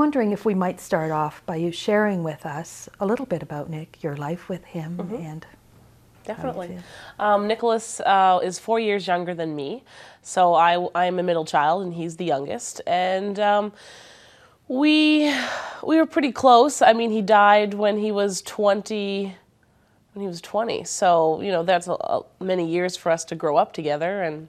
Wondering if we might start off by you sharing with us a little bit about Nick, your life with him, and Definitely. Um, Nicholas uh, is four years younger than me, so I I'm a middle child and he's the youngest, and um, we we were pretty close. I mean, he died when he was twenty. When he was twenty, so you know that's a, a, many years for us to grow up together, and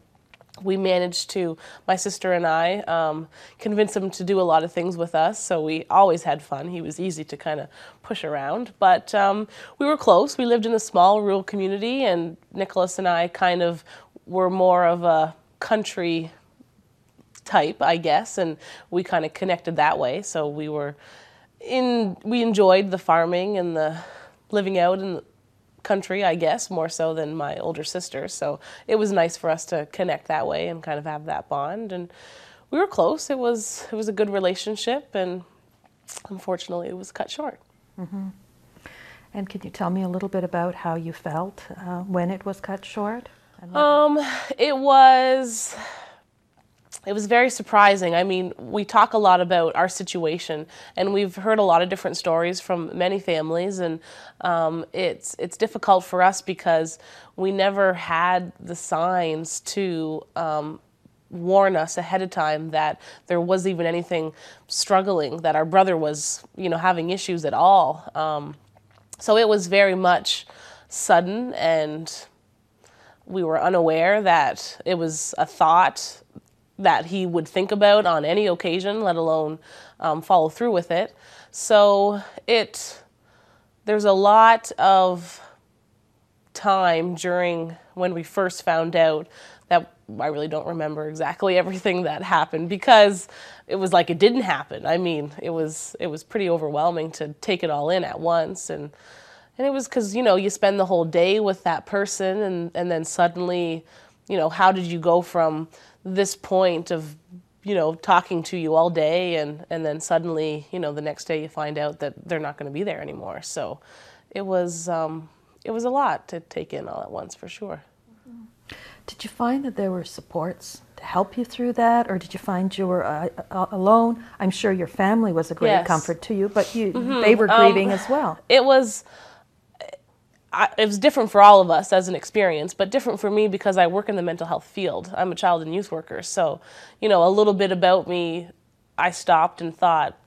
we managed to my sister and I um, convince him to do a lot of things with us. So we always had fun. He was easy to kind of push around, but um, we were close. We lived in a small rural community, and Nicholas and I kind of were more of a country type, I guess, and we kind of connected that way. So we were in. We enjoyed the farming and the living out in country, I guess, more so than my older sister. So it was nice for us to connect that way and kind of have that bond. And we were close. It was it was a good relationship, and unfortunately, it was cut short. and can you tell me a little bit about how you felt uh, when it was cut short? Um, it was it was very surprising. I mean, we talk a lot about our situation, and we've heard a lot of different stories from many families, and um, it's it's difficult for us because we never had the signs to um, warn us ahead of time that there was even anything struggling, that our brother was, you know, having issues at all. Um, so it was very much sudden and we were unaware that it was a thought that he would think about on any occasion, let alone um, follow through with it. So it there's a lot of time during when we first found out that I really don't remember exactly everything that happened because it was like it didn't happen. I mean, it was it was pretty overwhelming to take it all in at once and and it was cuz you know, you spend the whole day with that person and and then suddenly, you know, how did you go from this point of you know, talking to you all day and, and then suddenly, you know, the next day you find out that they're not going to be there anymore. So it was, um, it was a lot to take in all at once for sure. did you find that there were supports to help you through that, or did you find you were uh, uh, alone? I'm sure your family was a great Yes. comfort to you, but you they were grieving as well. It was, I, it was different for all of us as an experience, but different for me because I work in the mental health field. I'm a child and youth worker. So, you know, a little bit about me, I stopped and thought,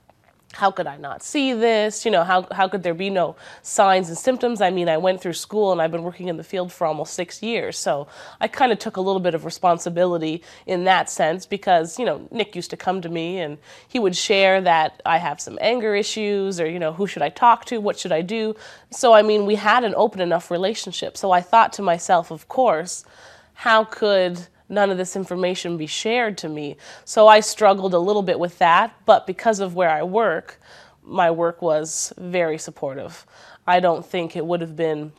how could I not see this? You know, how, how could there be no signs and symptoms? I mean, I went through school and I've been working in the field for almost six years. So I kind of took a little bit of responsibility in that sense because, you know, Nick used to come to me and he would share that I have some anger issues or, you know, who should I talk to? What should I do? So, I mean, we had an open enough relationship. So I thought to myself, of course, how could none of this information be shared to me? So I struggled a little bit with that, but because of where I work, my work was very supportive. I don't think it would have been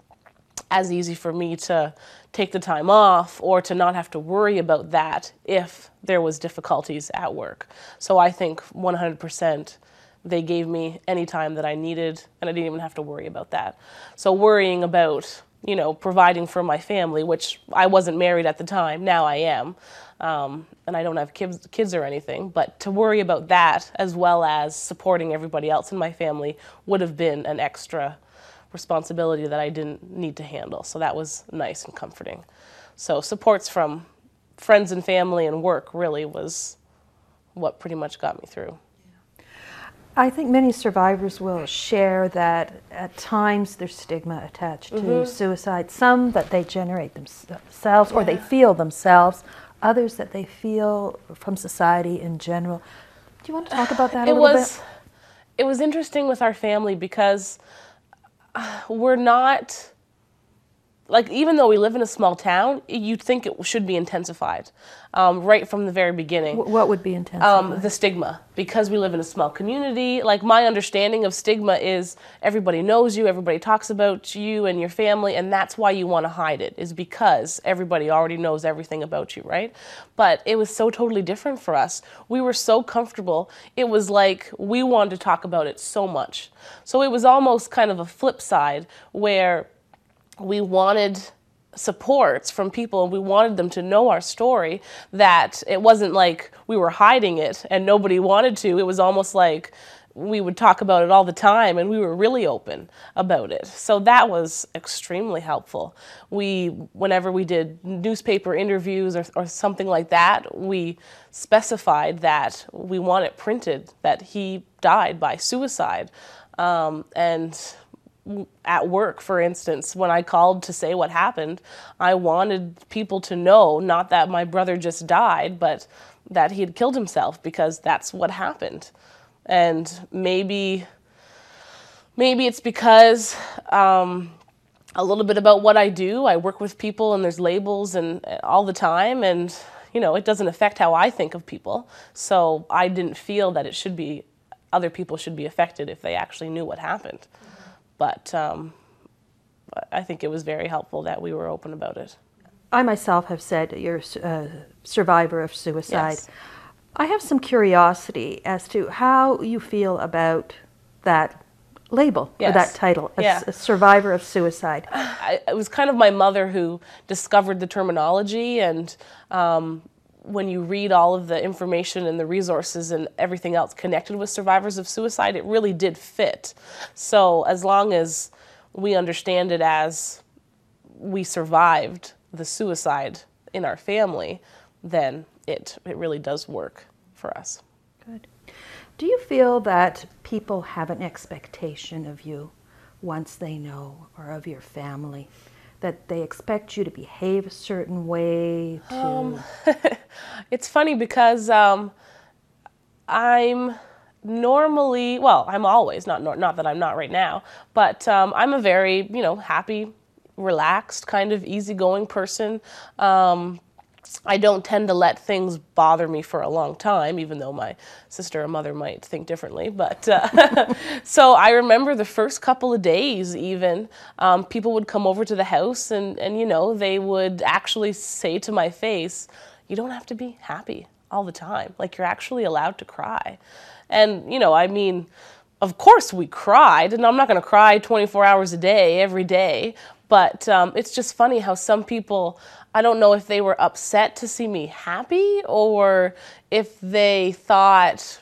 as easy for me to take the time off or to not have to worry about that if there was difficulties at work. So I think 100% they gave me any time that I needed and I didn't even have to worry about that. So worrying about, you know, providing for my family, which I wasn't married at the time, now I am. Um, and I don't have kids, kids or anything, but to worry about that as well as supporting everybody else in my family would have been an extra responsibility that I didn't need to handle. So that was nice and comforting. So supports from friends and family and work really was what pretty much got me through. I think many survivors will share that at times there's stigma attached to suicide. Some that they generate themselves or they feel themselves, others that they feel from society in general. Do you want to talk about that a it little was it was interesting with our family because uh, we're not like even though we live in a small town, you'd think it should be intensified um, right from the very beginning. What would be intensified? Um, the stigma, because we live in a small community. Like my understanding of stigma is everybody knows you, everybody talks about you and your family, and that's why you want to hide it. Is because everybody already knows everything about you, right? But it was so totally different for us. We were so comfortable. It was like we wanted to talk about it so much. So it was almost kind of a flip side where we wanted supports from people and we wanted them to know our story that it wasn't like we were hiding it and nobody wanted to. It was almost like we would talk about it all the time and we were really open about it. So that was extremely helpful. We whenever we did newspaper interviews or, or something like that we specified that we want it printed that he died by suicide. Um, and at work, for instance, when I called to say what happened, I wanted people to know not that my brother just died, but that he had killed himself because that's what happened. And maybe, maybe it's because um, a little bit about what I do. I work with people, and there's labels and all the time, and you know it doesn't affect how I think of people. So I didn't feel that it should be other people should be affected if they actually knew what happened. But um, I think it was very helpful that we were open about it. I myself have said you're a survivor of suicide. Yes. I have some curiosity as to how you feel about that label or that title, a, Yeah. a survivor of suicide. I, it was kind of my mother who discovered the terminology and um, when you read all of the information and the resources and everything else connected with survivors of suicide it really did fit so as long as we understand it as we survived the suicide in our family then it it really does work for us Good. Do you feel that people have an expectation of you once they know, or of your family? That they expect you to behave a certain way, to Um, It's funny because um, I'm normally, well, I'm always not not that I'm not right now, but um, I'm a very you know happy, relaxed, kind of easygoing person. Um, I don't tend to let things bother me for a long time, even though my sister or mother might think differently. But uh, so I remember the first couple of days, even um, people would come over to the house, and and you know they would actually say to my face, "You don't have to be happy all the time. Like you're actually allowed to cry." And you know, I mean, of course we cried, and I'm not going to cry 24 hours a day every day. But um, it's just funny how some people, I don't know if they were upset to see me happy or if they thought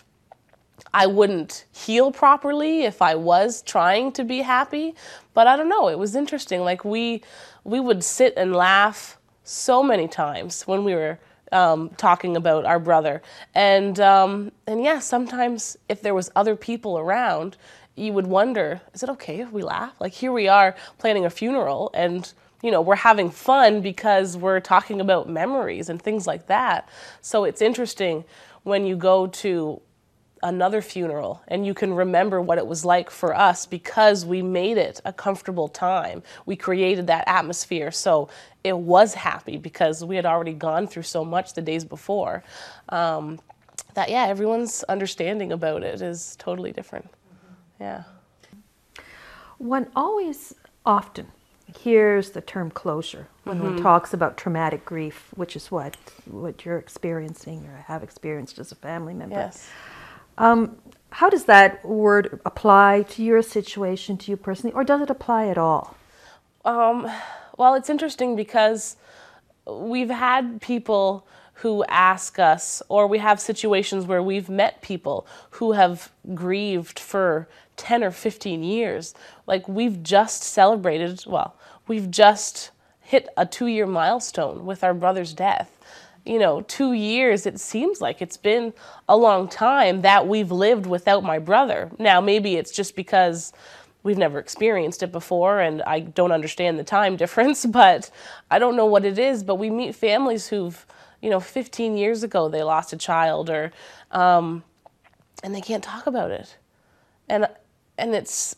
I wouldn't heal properly if I was trying to be happy. But I don't know, it was interesting. Like we we would sit and laugh so many times when we were um, talking about our brother. And um, and yeah, sometimes if there was other people around, you would wonder, is it okay if we laugh? Like here we are planning a funeral and you know, we're having fun because we're talking about memories and things like that. So it's interesting when you go to another funeral and you can remember what it was like for us because we made it a comfortable time. We created that atmosphere so it was happy because we had already gone through so much the days before. Um, that, yeah, everyone's understanding about it is totally different. Yeah. One always often hears the term closure when Mm-hmm. one talks about traumatic grief, which is what what you're experiencing or have experienced as a family member. Yes. How does that word apply to your situation, to you personally, or does it apply at all? Um, well, it's interesting because we've had people who ask us, or we have situations where we've met people who have grieved for 10 or 15 years. Like we've just celebrated, well, we've just hit a two year milestone with our brother's death. You know, two years, it seems like it's been a long time that we've lived without my brother. Now, maybe it's just because we've never experienced it before and I don't understand the time difference, but I don't know what it is. But we meet families who've, you know, 15 years ago they lost a child or, um, and they can't talk about it. And, and it's,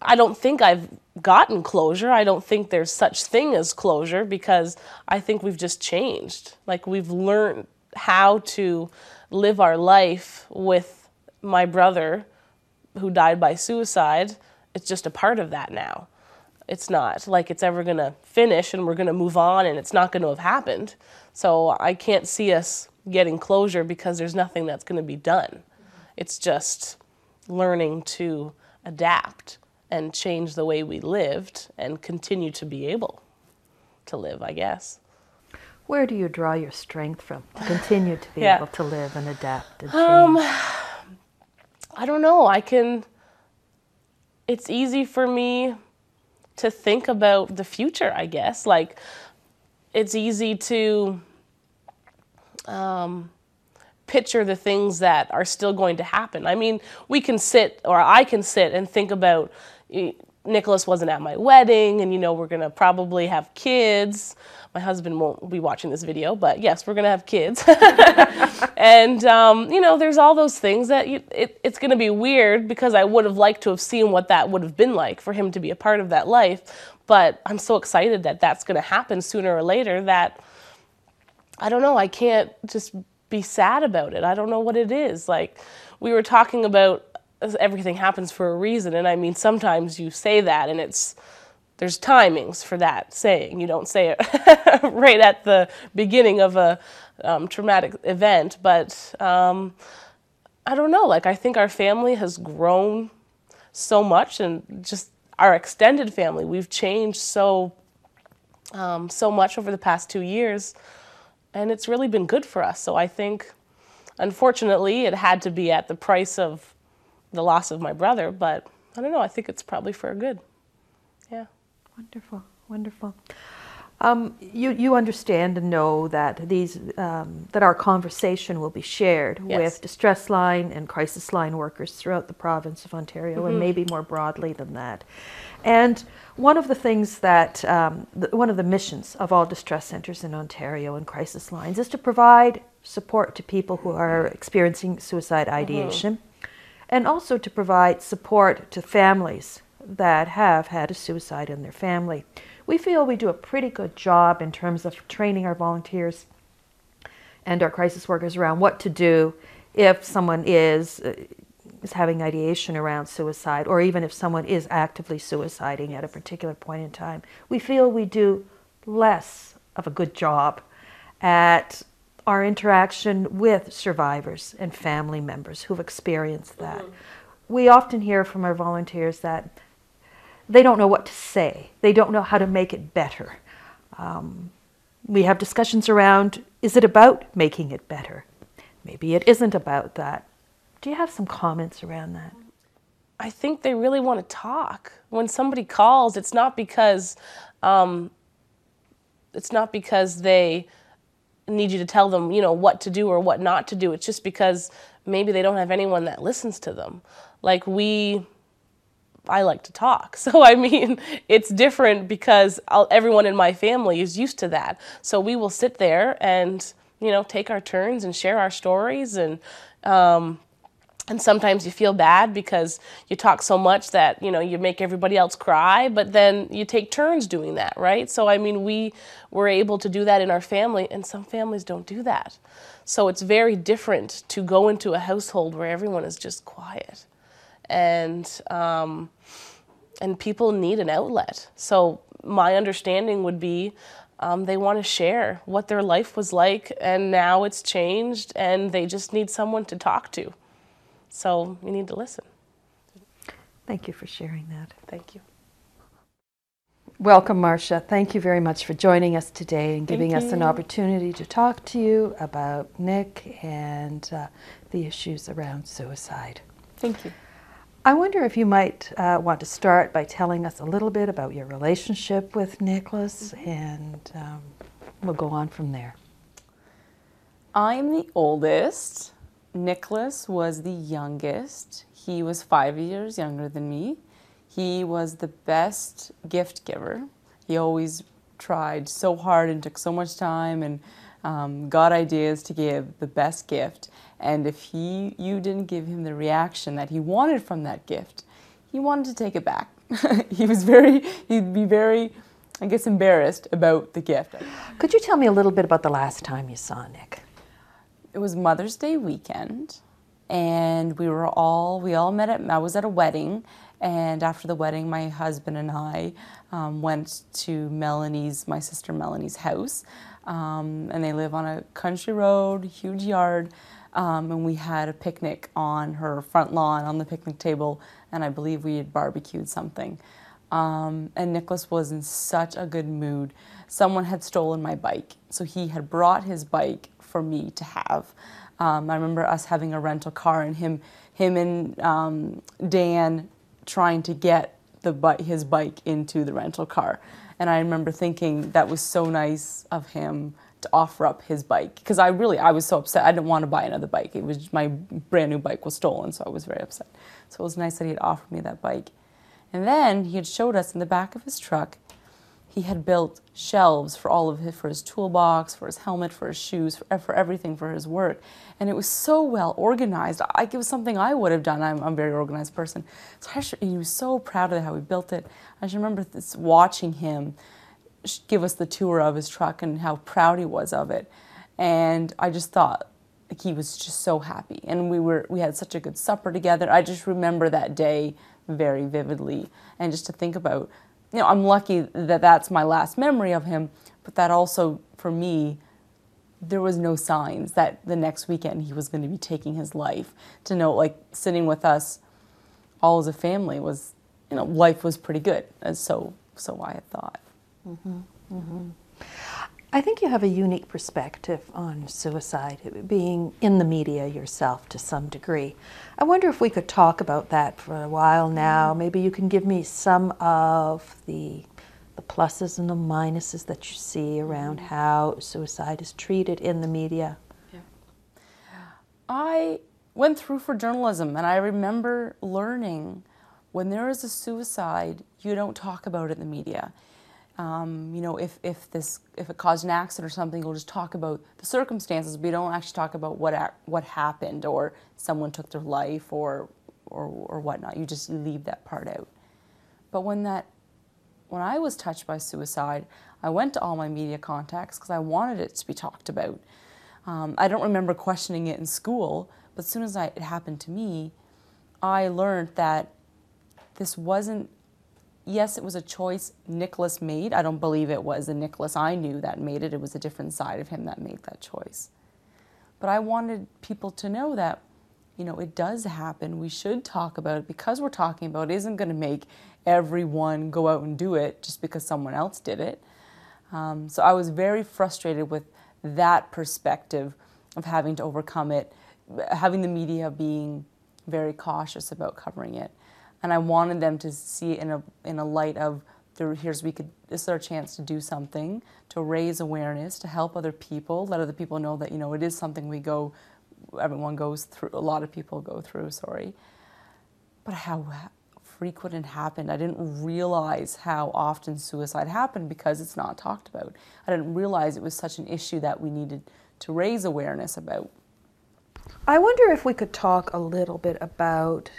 I don't think I've gotten closure. I don't think there's such thing as closure because I think we've just changed. Like we've learned how to live our life with my brother who died by suicide. It's just a part of that now. It's not like it's ever going to finish and we're going to move on and it's not going to have happened. So I can't see us getting closure because there's nothing that's going to be done. It's just learning to adapt and change the way we lived and continue to be able to live, I guess. Where do you draw your strength from to continue to be Yeah. able to live and adapt and change? Um, I don't know. I can. It's easy for me to think about the future, I guess. Like, it's easy to um, picture the things that are still going to happen. I mean, we can sit, or I can sit and think about Nicholas wasn't at my wedding, and you know, we're gonna probably have kids. My husband won't be watching this video, but yes, we're gonna have kids. and um, you know, there's all those things that you, it, it's gonna be weird because I would have liked to have seen what that would have been like for him to be a part of that life. But I'm so excited that that's gonna happen sooner or later that I don't know. I can't just be sad about it. I don't know what it is. Like we were talking about everything happens for a reason and I mean sometimes you say that and it's there's timings for that saying. You don't say it right at the beginning of a um, traumatic event, but um, I don't know. Like I think our family has grown so much and just our extended family. We've changed so um, so much over the past two years and it's really been good for us. So I think, unfortunately, it had to be at the price of the loss of my brother, but I don't know. I think it's probably for good. Yeah. Wonderful, wonderful. Um, you, you understand and know that these um, that our conversation will be shared Yes. with distress line and crisis line workers throughout the province of Ontario and maybe more broadly than that. And one of the things that um, the, one of the missions of all distress centres in Ontario and crisis lines is to provide support to people who are experiencing suicide ideation, and also to provide support to families that have had a suicide in their family. We feel we do a pretty good job in terms of training our volunteers and our crisis workers around what to do if someone is uh, is having ideation around suicide or even if someone is actively suiciding at a particular point in time. We feel we do less of a good job at our interaction with survivors and family members who've experienced that. We often hear from our volunteers that they don't know what to say. They don't know how to make it better. Um, we have discussions around is it about making it better? Maybe it isn't about that. Do you have some comments around that? I think they really want to talk. When somebody calls, it's not because um, it's not because they need you to tell them, you know, what to do or what not to do. It's just because maybe they don't have anyone that listens to them. Like we I like to talk. So I mean, it's different because I'll, everyone in my family is used to that. So we will sit there and you know take our turns and share our stories and um, and sometimes you feel bad because you talk so much that you know you make everybody else cry but then you take turns doing that right so i mean we were able to do that in our family and some families don't do that so it's very different to go into a household where everyone is just quiet and um, and people need an outlet so my understanding would be um, they want to share what their life was like and now it's changed and they just need someone to talk to so you need to listen. Thank you for sharing that. Thank you. Welcome, Marcia. Thank you very much for joining us today and giving us an opportunity to talk to you about Nick and uh, the issues around suicide. Thank you. I wonder if you might uh, want to start by telling us a little bit about your relationship with Nicholas, and um, we'll go on from there. I'm the oldest. Nicholas was the youngest. He was five years younger than me. He was the best gift giver. He always tried so hard and took so much time and um, got ideas to give the best gift. And if he, you didn't give him the reaction that he wanted from that gift, he wanted to take it back. he was very, he'd be very, I guess, embarrassed about the gift. Could you tell me a little bit about the last time you saw Nick? It was Mother's Day weekend, and we were all, we all met at, I was at a wedding, and after the wedding, my husband and I um, went to Melanie's, my sister Melanie's house. Um, and they live on a country road, huge yard. Um, and we had a picnic on her front lawn on the picnic table, and I believe we had barbecued something. Um, and Nicholas was in such a good mood. Someone had stolen my bike, so he had brought his bike for me to have. Um, I remember us having a rental car and him, him and um, Dan trying to get the his bike into the rental car. And I remember thinking that was so nice of him to offer up his bike because I really I was so upset. I didn't want to buy another bike. It was my brand new bike was stolen, so I was very upset. So it was nice that he had offered me that bike. And then he had showed us in the back of his truck he had built shelves for all of his, for his toolbox, for his helmet, for his shoes, for, for everything for his work. And it was so well organized. I, it was something I would have done. I'm, I'm a very organized person. So I should, he was so proud of how he built it. I just remember this, watching him give us the tour of his truck and how proud he was of it. And I just thought, like, he was just so happy. And we were we had such a good supper together. I just remember that day very vividly. And just to think about you know, I'm lucky that that's my last memory of him, but that also, for me, there was no signs that the next weekend he was going to be taking his life. To know, like, sitting with us all as a family was, you know, life was pretty good. And so, so I had thought. Mm-hmm. Mm-hmm. I think you have a unique perspective on suicide, being in the media yourself to some degree. I wonder if we could talk about that for a while now. Mm-hmm. Maybe you can give me some of the the pluses and the minuses that you see around mm-hmm. how suicide is treated in the media. Yeah. I went through for journalism and I remember learning when there is a suicide, you don't talk about it in the media um, you know, if, if this if it caused an accident or something, we'll just talk about the circumstances, We don't actually talk about what what happened or someone took their life or or or whatnot. You just leave that part out. But when that when I was touched by suicide, I went to all my media contacts because I wanted it to be talked about. Um, I don't remember questioning it in school, but as soon as I, it happened to me, I learned that this wasn't yes, it was a choice Nicholas made. I don't believe it was the Nicholas I knew that made it. It was a different side of him that made that choice. But I wanted people to know that, you know, it does happen. We should talk about it because we're talking about it isn't going to make everyone go out and do it just because someone else did it. Um, so I was very frustrated with that perspective of having to overcome it, having the media being very cautious about covering it and I wanted them to see it in a in a light of here's we could this is our chance to do something to raise awareness to help other people let other people know that you know it is something we go everyone goes through a lot of people go through sorry. But how frequent it happened i didn't realize how often suicide happened because it's not talked about. I didn't realize it was such an issue that we needed to raise awareness about. I wonder if we could talk a little bit about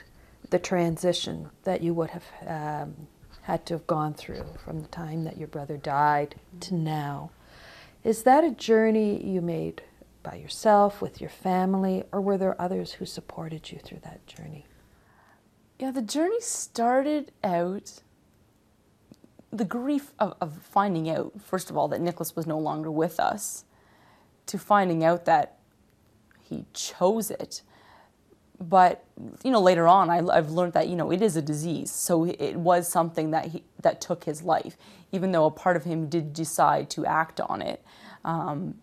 the transition that you would have um, had to have gone through from the time that your brother died to now. Is that a journey you made by yourself, with your family, or were there others who supported you through that journey? Yeah, the journey started out the grief of, of finding out, first of all, that Nicholas was no longer with us, to finding out that he chose it but you know later on I, have learned that you know it is a disease. So it was something that he that took his life even though a part of him did decide to act on it. Um,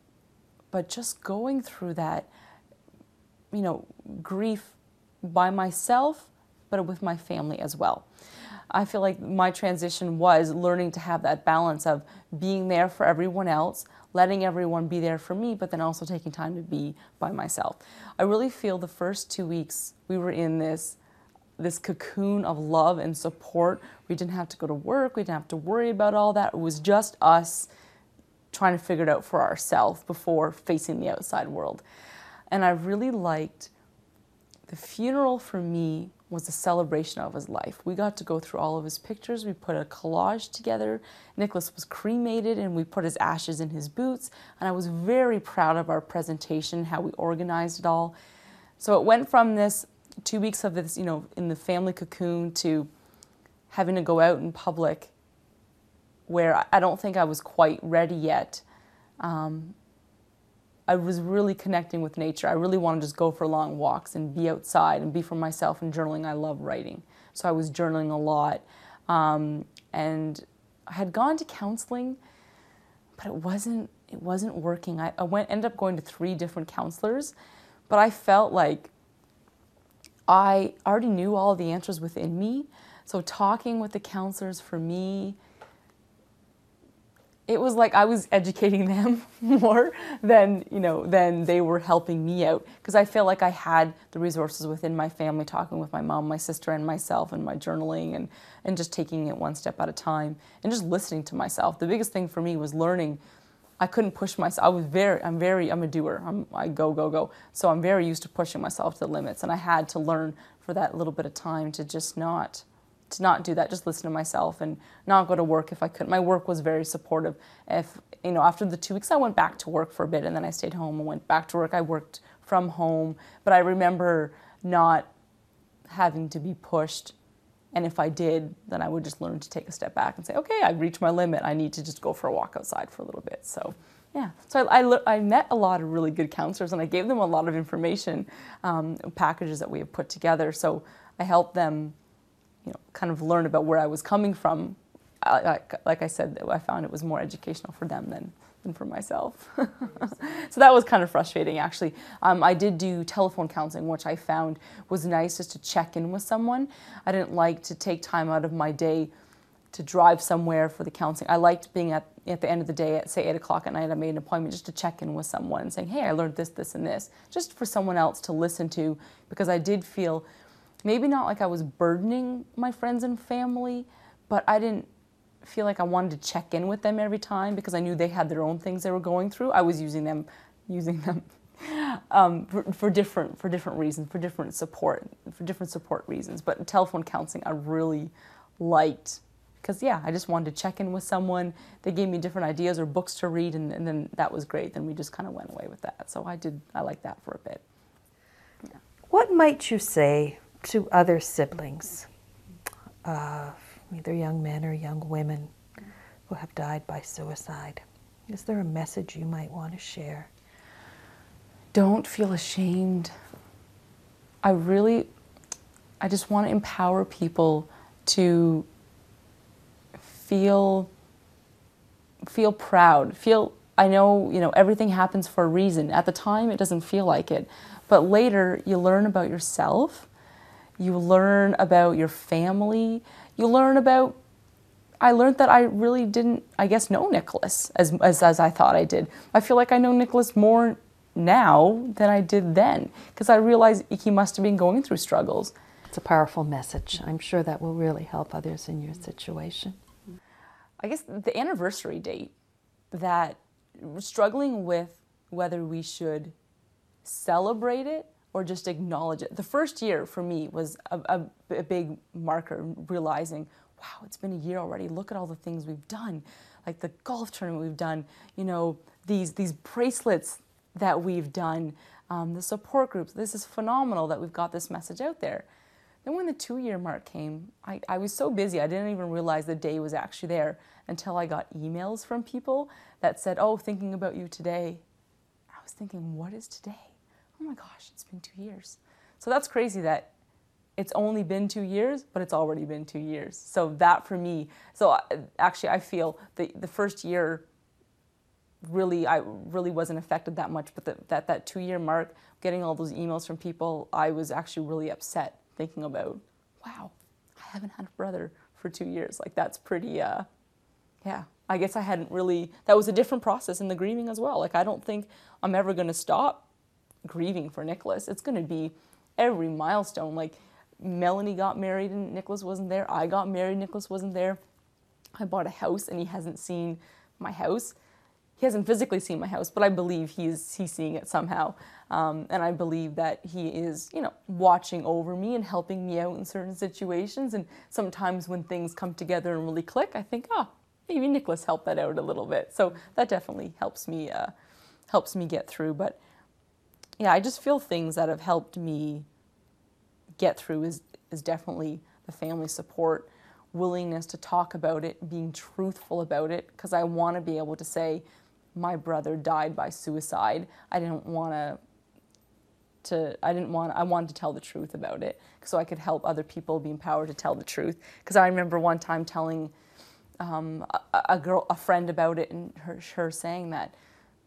but just going through that you know grief by myself but with my family as well i feel like my transition was learning to have that balance of being there for everyone else letting everyone be there for me, but then also taking time to be by myself. I really feel the first two weeks we were in this this cocoon of love and support. We didn't have to go to work, we didn't have to worry about all that. It was just us trying to figure it out for ourselves before facing the outside world. And I really liked the funeral for me was a celebration of his life. We got to go through all of his pictures. We put a collage together. Nicholas was cremated and we put his ashes in his boots. And I was very proud of our presentation, how we organized it all. So it went from this two weeks of this, you know, in the family cocoon to having to go out in public where I don't think I was quite ready yet. Um, I was really connecting with nature. I really want to just go for long walks and be outside and be for myself and journaling. I love writing. So I was journaling a lot. Um, and I had gone to counseling, but it wasn't it wasn't working. I, I went ended up going to three different counselors, but I felt like I already knew all the answers within me. So talking with the counselors for me it was like I was educating them more than you know than they were helping me out because I feel like I had the resources within my family talking with my mom, my sister, and myself, and my journaling and and just taking it one step at a time and just listening to myself. The biggest thing for me was learning. I couldn't push myself. I was very, I'm very, I'm a doer. I'm, I go, go, go. So I'm very used to pushing myself to the limits, and I had to learn for that little bit of time to just not to not do that, just listen to myself and not go to work if I couldn't. My work was very supportive. If, you know, after the two weeks, I went back to work for a bit and then I stayed home and went back to work. I worked from home, but I remember not having to be pushed. And if I did, then I would just learn to take a step back and say, okay, I've reached my limit. I need to just go for a walk outside for a little bit. So, yeah. So I, I, I met a lot of really good counselors and I gave them a lot of information, um, packages that we have put together. So I helped them you know, kind of learn about where I was coming from. Like, like I said, I found it was more educational for them than, than for myself. so that was kind of frustrating, actually. Um, I did do telephone counseling, which I found was nice just to check in with someone. I didn't like to take time out of my day to drive somewhere for the counseling. I liked being at, at the end of the day at, say, 8 o'clock at night, I made an appointment just to check in with someone and saying, hey, I learned this, this, and this, just for someone else to listen to, because I did feel maybe not like I was burdening my friends and family, but I didn't feel like I wanted to check in with them every time because I knew they had their own things they were going through. I was using them, using them um, for, for, different for different reasons, for different support, for different support reasons. But telephone counseling, I really liked because yeah, I just wanted to check in with someone. They gave me different ideas or books to read, and, and then that was great. Then we just kind of went away with that. So I did, I liked that for a bit. Yeah. What might you say to other siblings, either young men or young women who have died by suicide. Is there a message you might want to share? Don't feel ashamed. I really, I just want to empower people to feel feel proud feel i know you know everything happens for a reason at the time it doesn't feel like it but later you learn about yourself you learn about your family. You learn about. I learned that I really didn't, I guess, know Nicholas as, as, as I thought I did. I feel like I know Nicholas more now than I did then because I realized he must have been going through struggles. It's a powerful message. I'm sure that will really help others in your situation. I guess the anniversary date that struggling with whether we should celebrate it or just acknowledge it. The first year for me was a, a, a, big marker, realizing, wow, it's been a year already. Look at all the things we've done, like the golf tournament we've done, you know, these, these bracelets that we've done, um, the support groups. This is phenomenal that we've got this message out there. Then when the two year mark came, I, I was so busy, I didn't even realize the day was actually there until I got emails from people that said, oh, thinking about you today. I was thinking, what is today? Oh my gosh, it's been two years. So that's crazy that it's only been two years, but it's already been two years. So that for me, so actually I feel the, the first year really, I really wasn't affected that much, but the, that, that two year mark, getting all those emails from people, I was actually really upset thinking about, wow, I haven't had a brother for two years. Like that's pretty, uh, yeah, I guess I hadn't really, that was a different process in the grieving as well. Like I don't think I'm ever going to stop grieving for Nicholas. It's going to be every milestone. Like Melanie got married and Nicholas wasn't there. I got married, Nicholas wasn't there. I bought a house and he hasn't seen my house. he hasn't physically seen my house, but I believe he's he's seeing it somehow, um, and I believe that he is you know watching over me and helping me out in certain situations. And sometimes when things come together and really click, I think, oh, maybe Nicholas helped that out a little bit. So that definitely helps me uh, helps me get through. But yeah, I just feel things that have helped me get through is is definitely the family support, willingness to talk about it, being truthful about it, because I want to be able to say my brother died by suicide. I didn't want to to I didn't want I wanted to tell the truth about it so I could help other people be empowered to tell the truth. Because I remember one time telling um, a, a, girl a friend about it and her, her saying that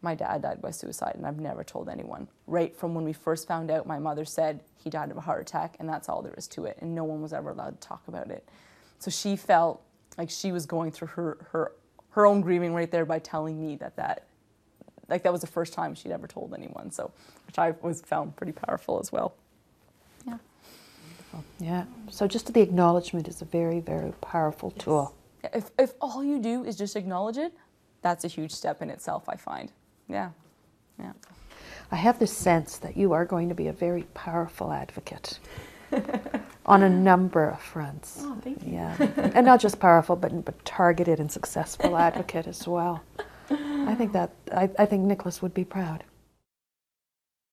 my dad died by suicide and I've never told anyone. Right from when we first found out, my mother said he died of a heart attack and that's all there is to it and no one was ever allowed to talk about it. So she felt like she was going through her her her own grieving right there by telling me that that like that was the first time she'd ever told anyone. So which I was found pretty powerful as well. Yeah. Yeah. So just the acknowledgement is a very, very powerful yes. tool. If if all you do is just acknowledge it, that's a huge step in itself, I find. Yeah. Yeah. I have this sense that you are going to be a very powerful advocate on a number of fronts. Oh, thank you. Yeah. and not just powerful, but, but targeted and successful advocate as well. I think that I, I think Nicholas would be proud.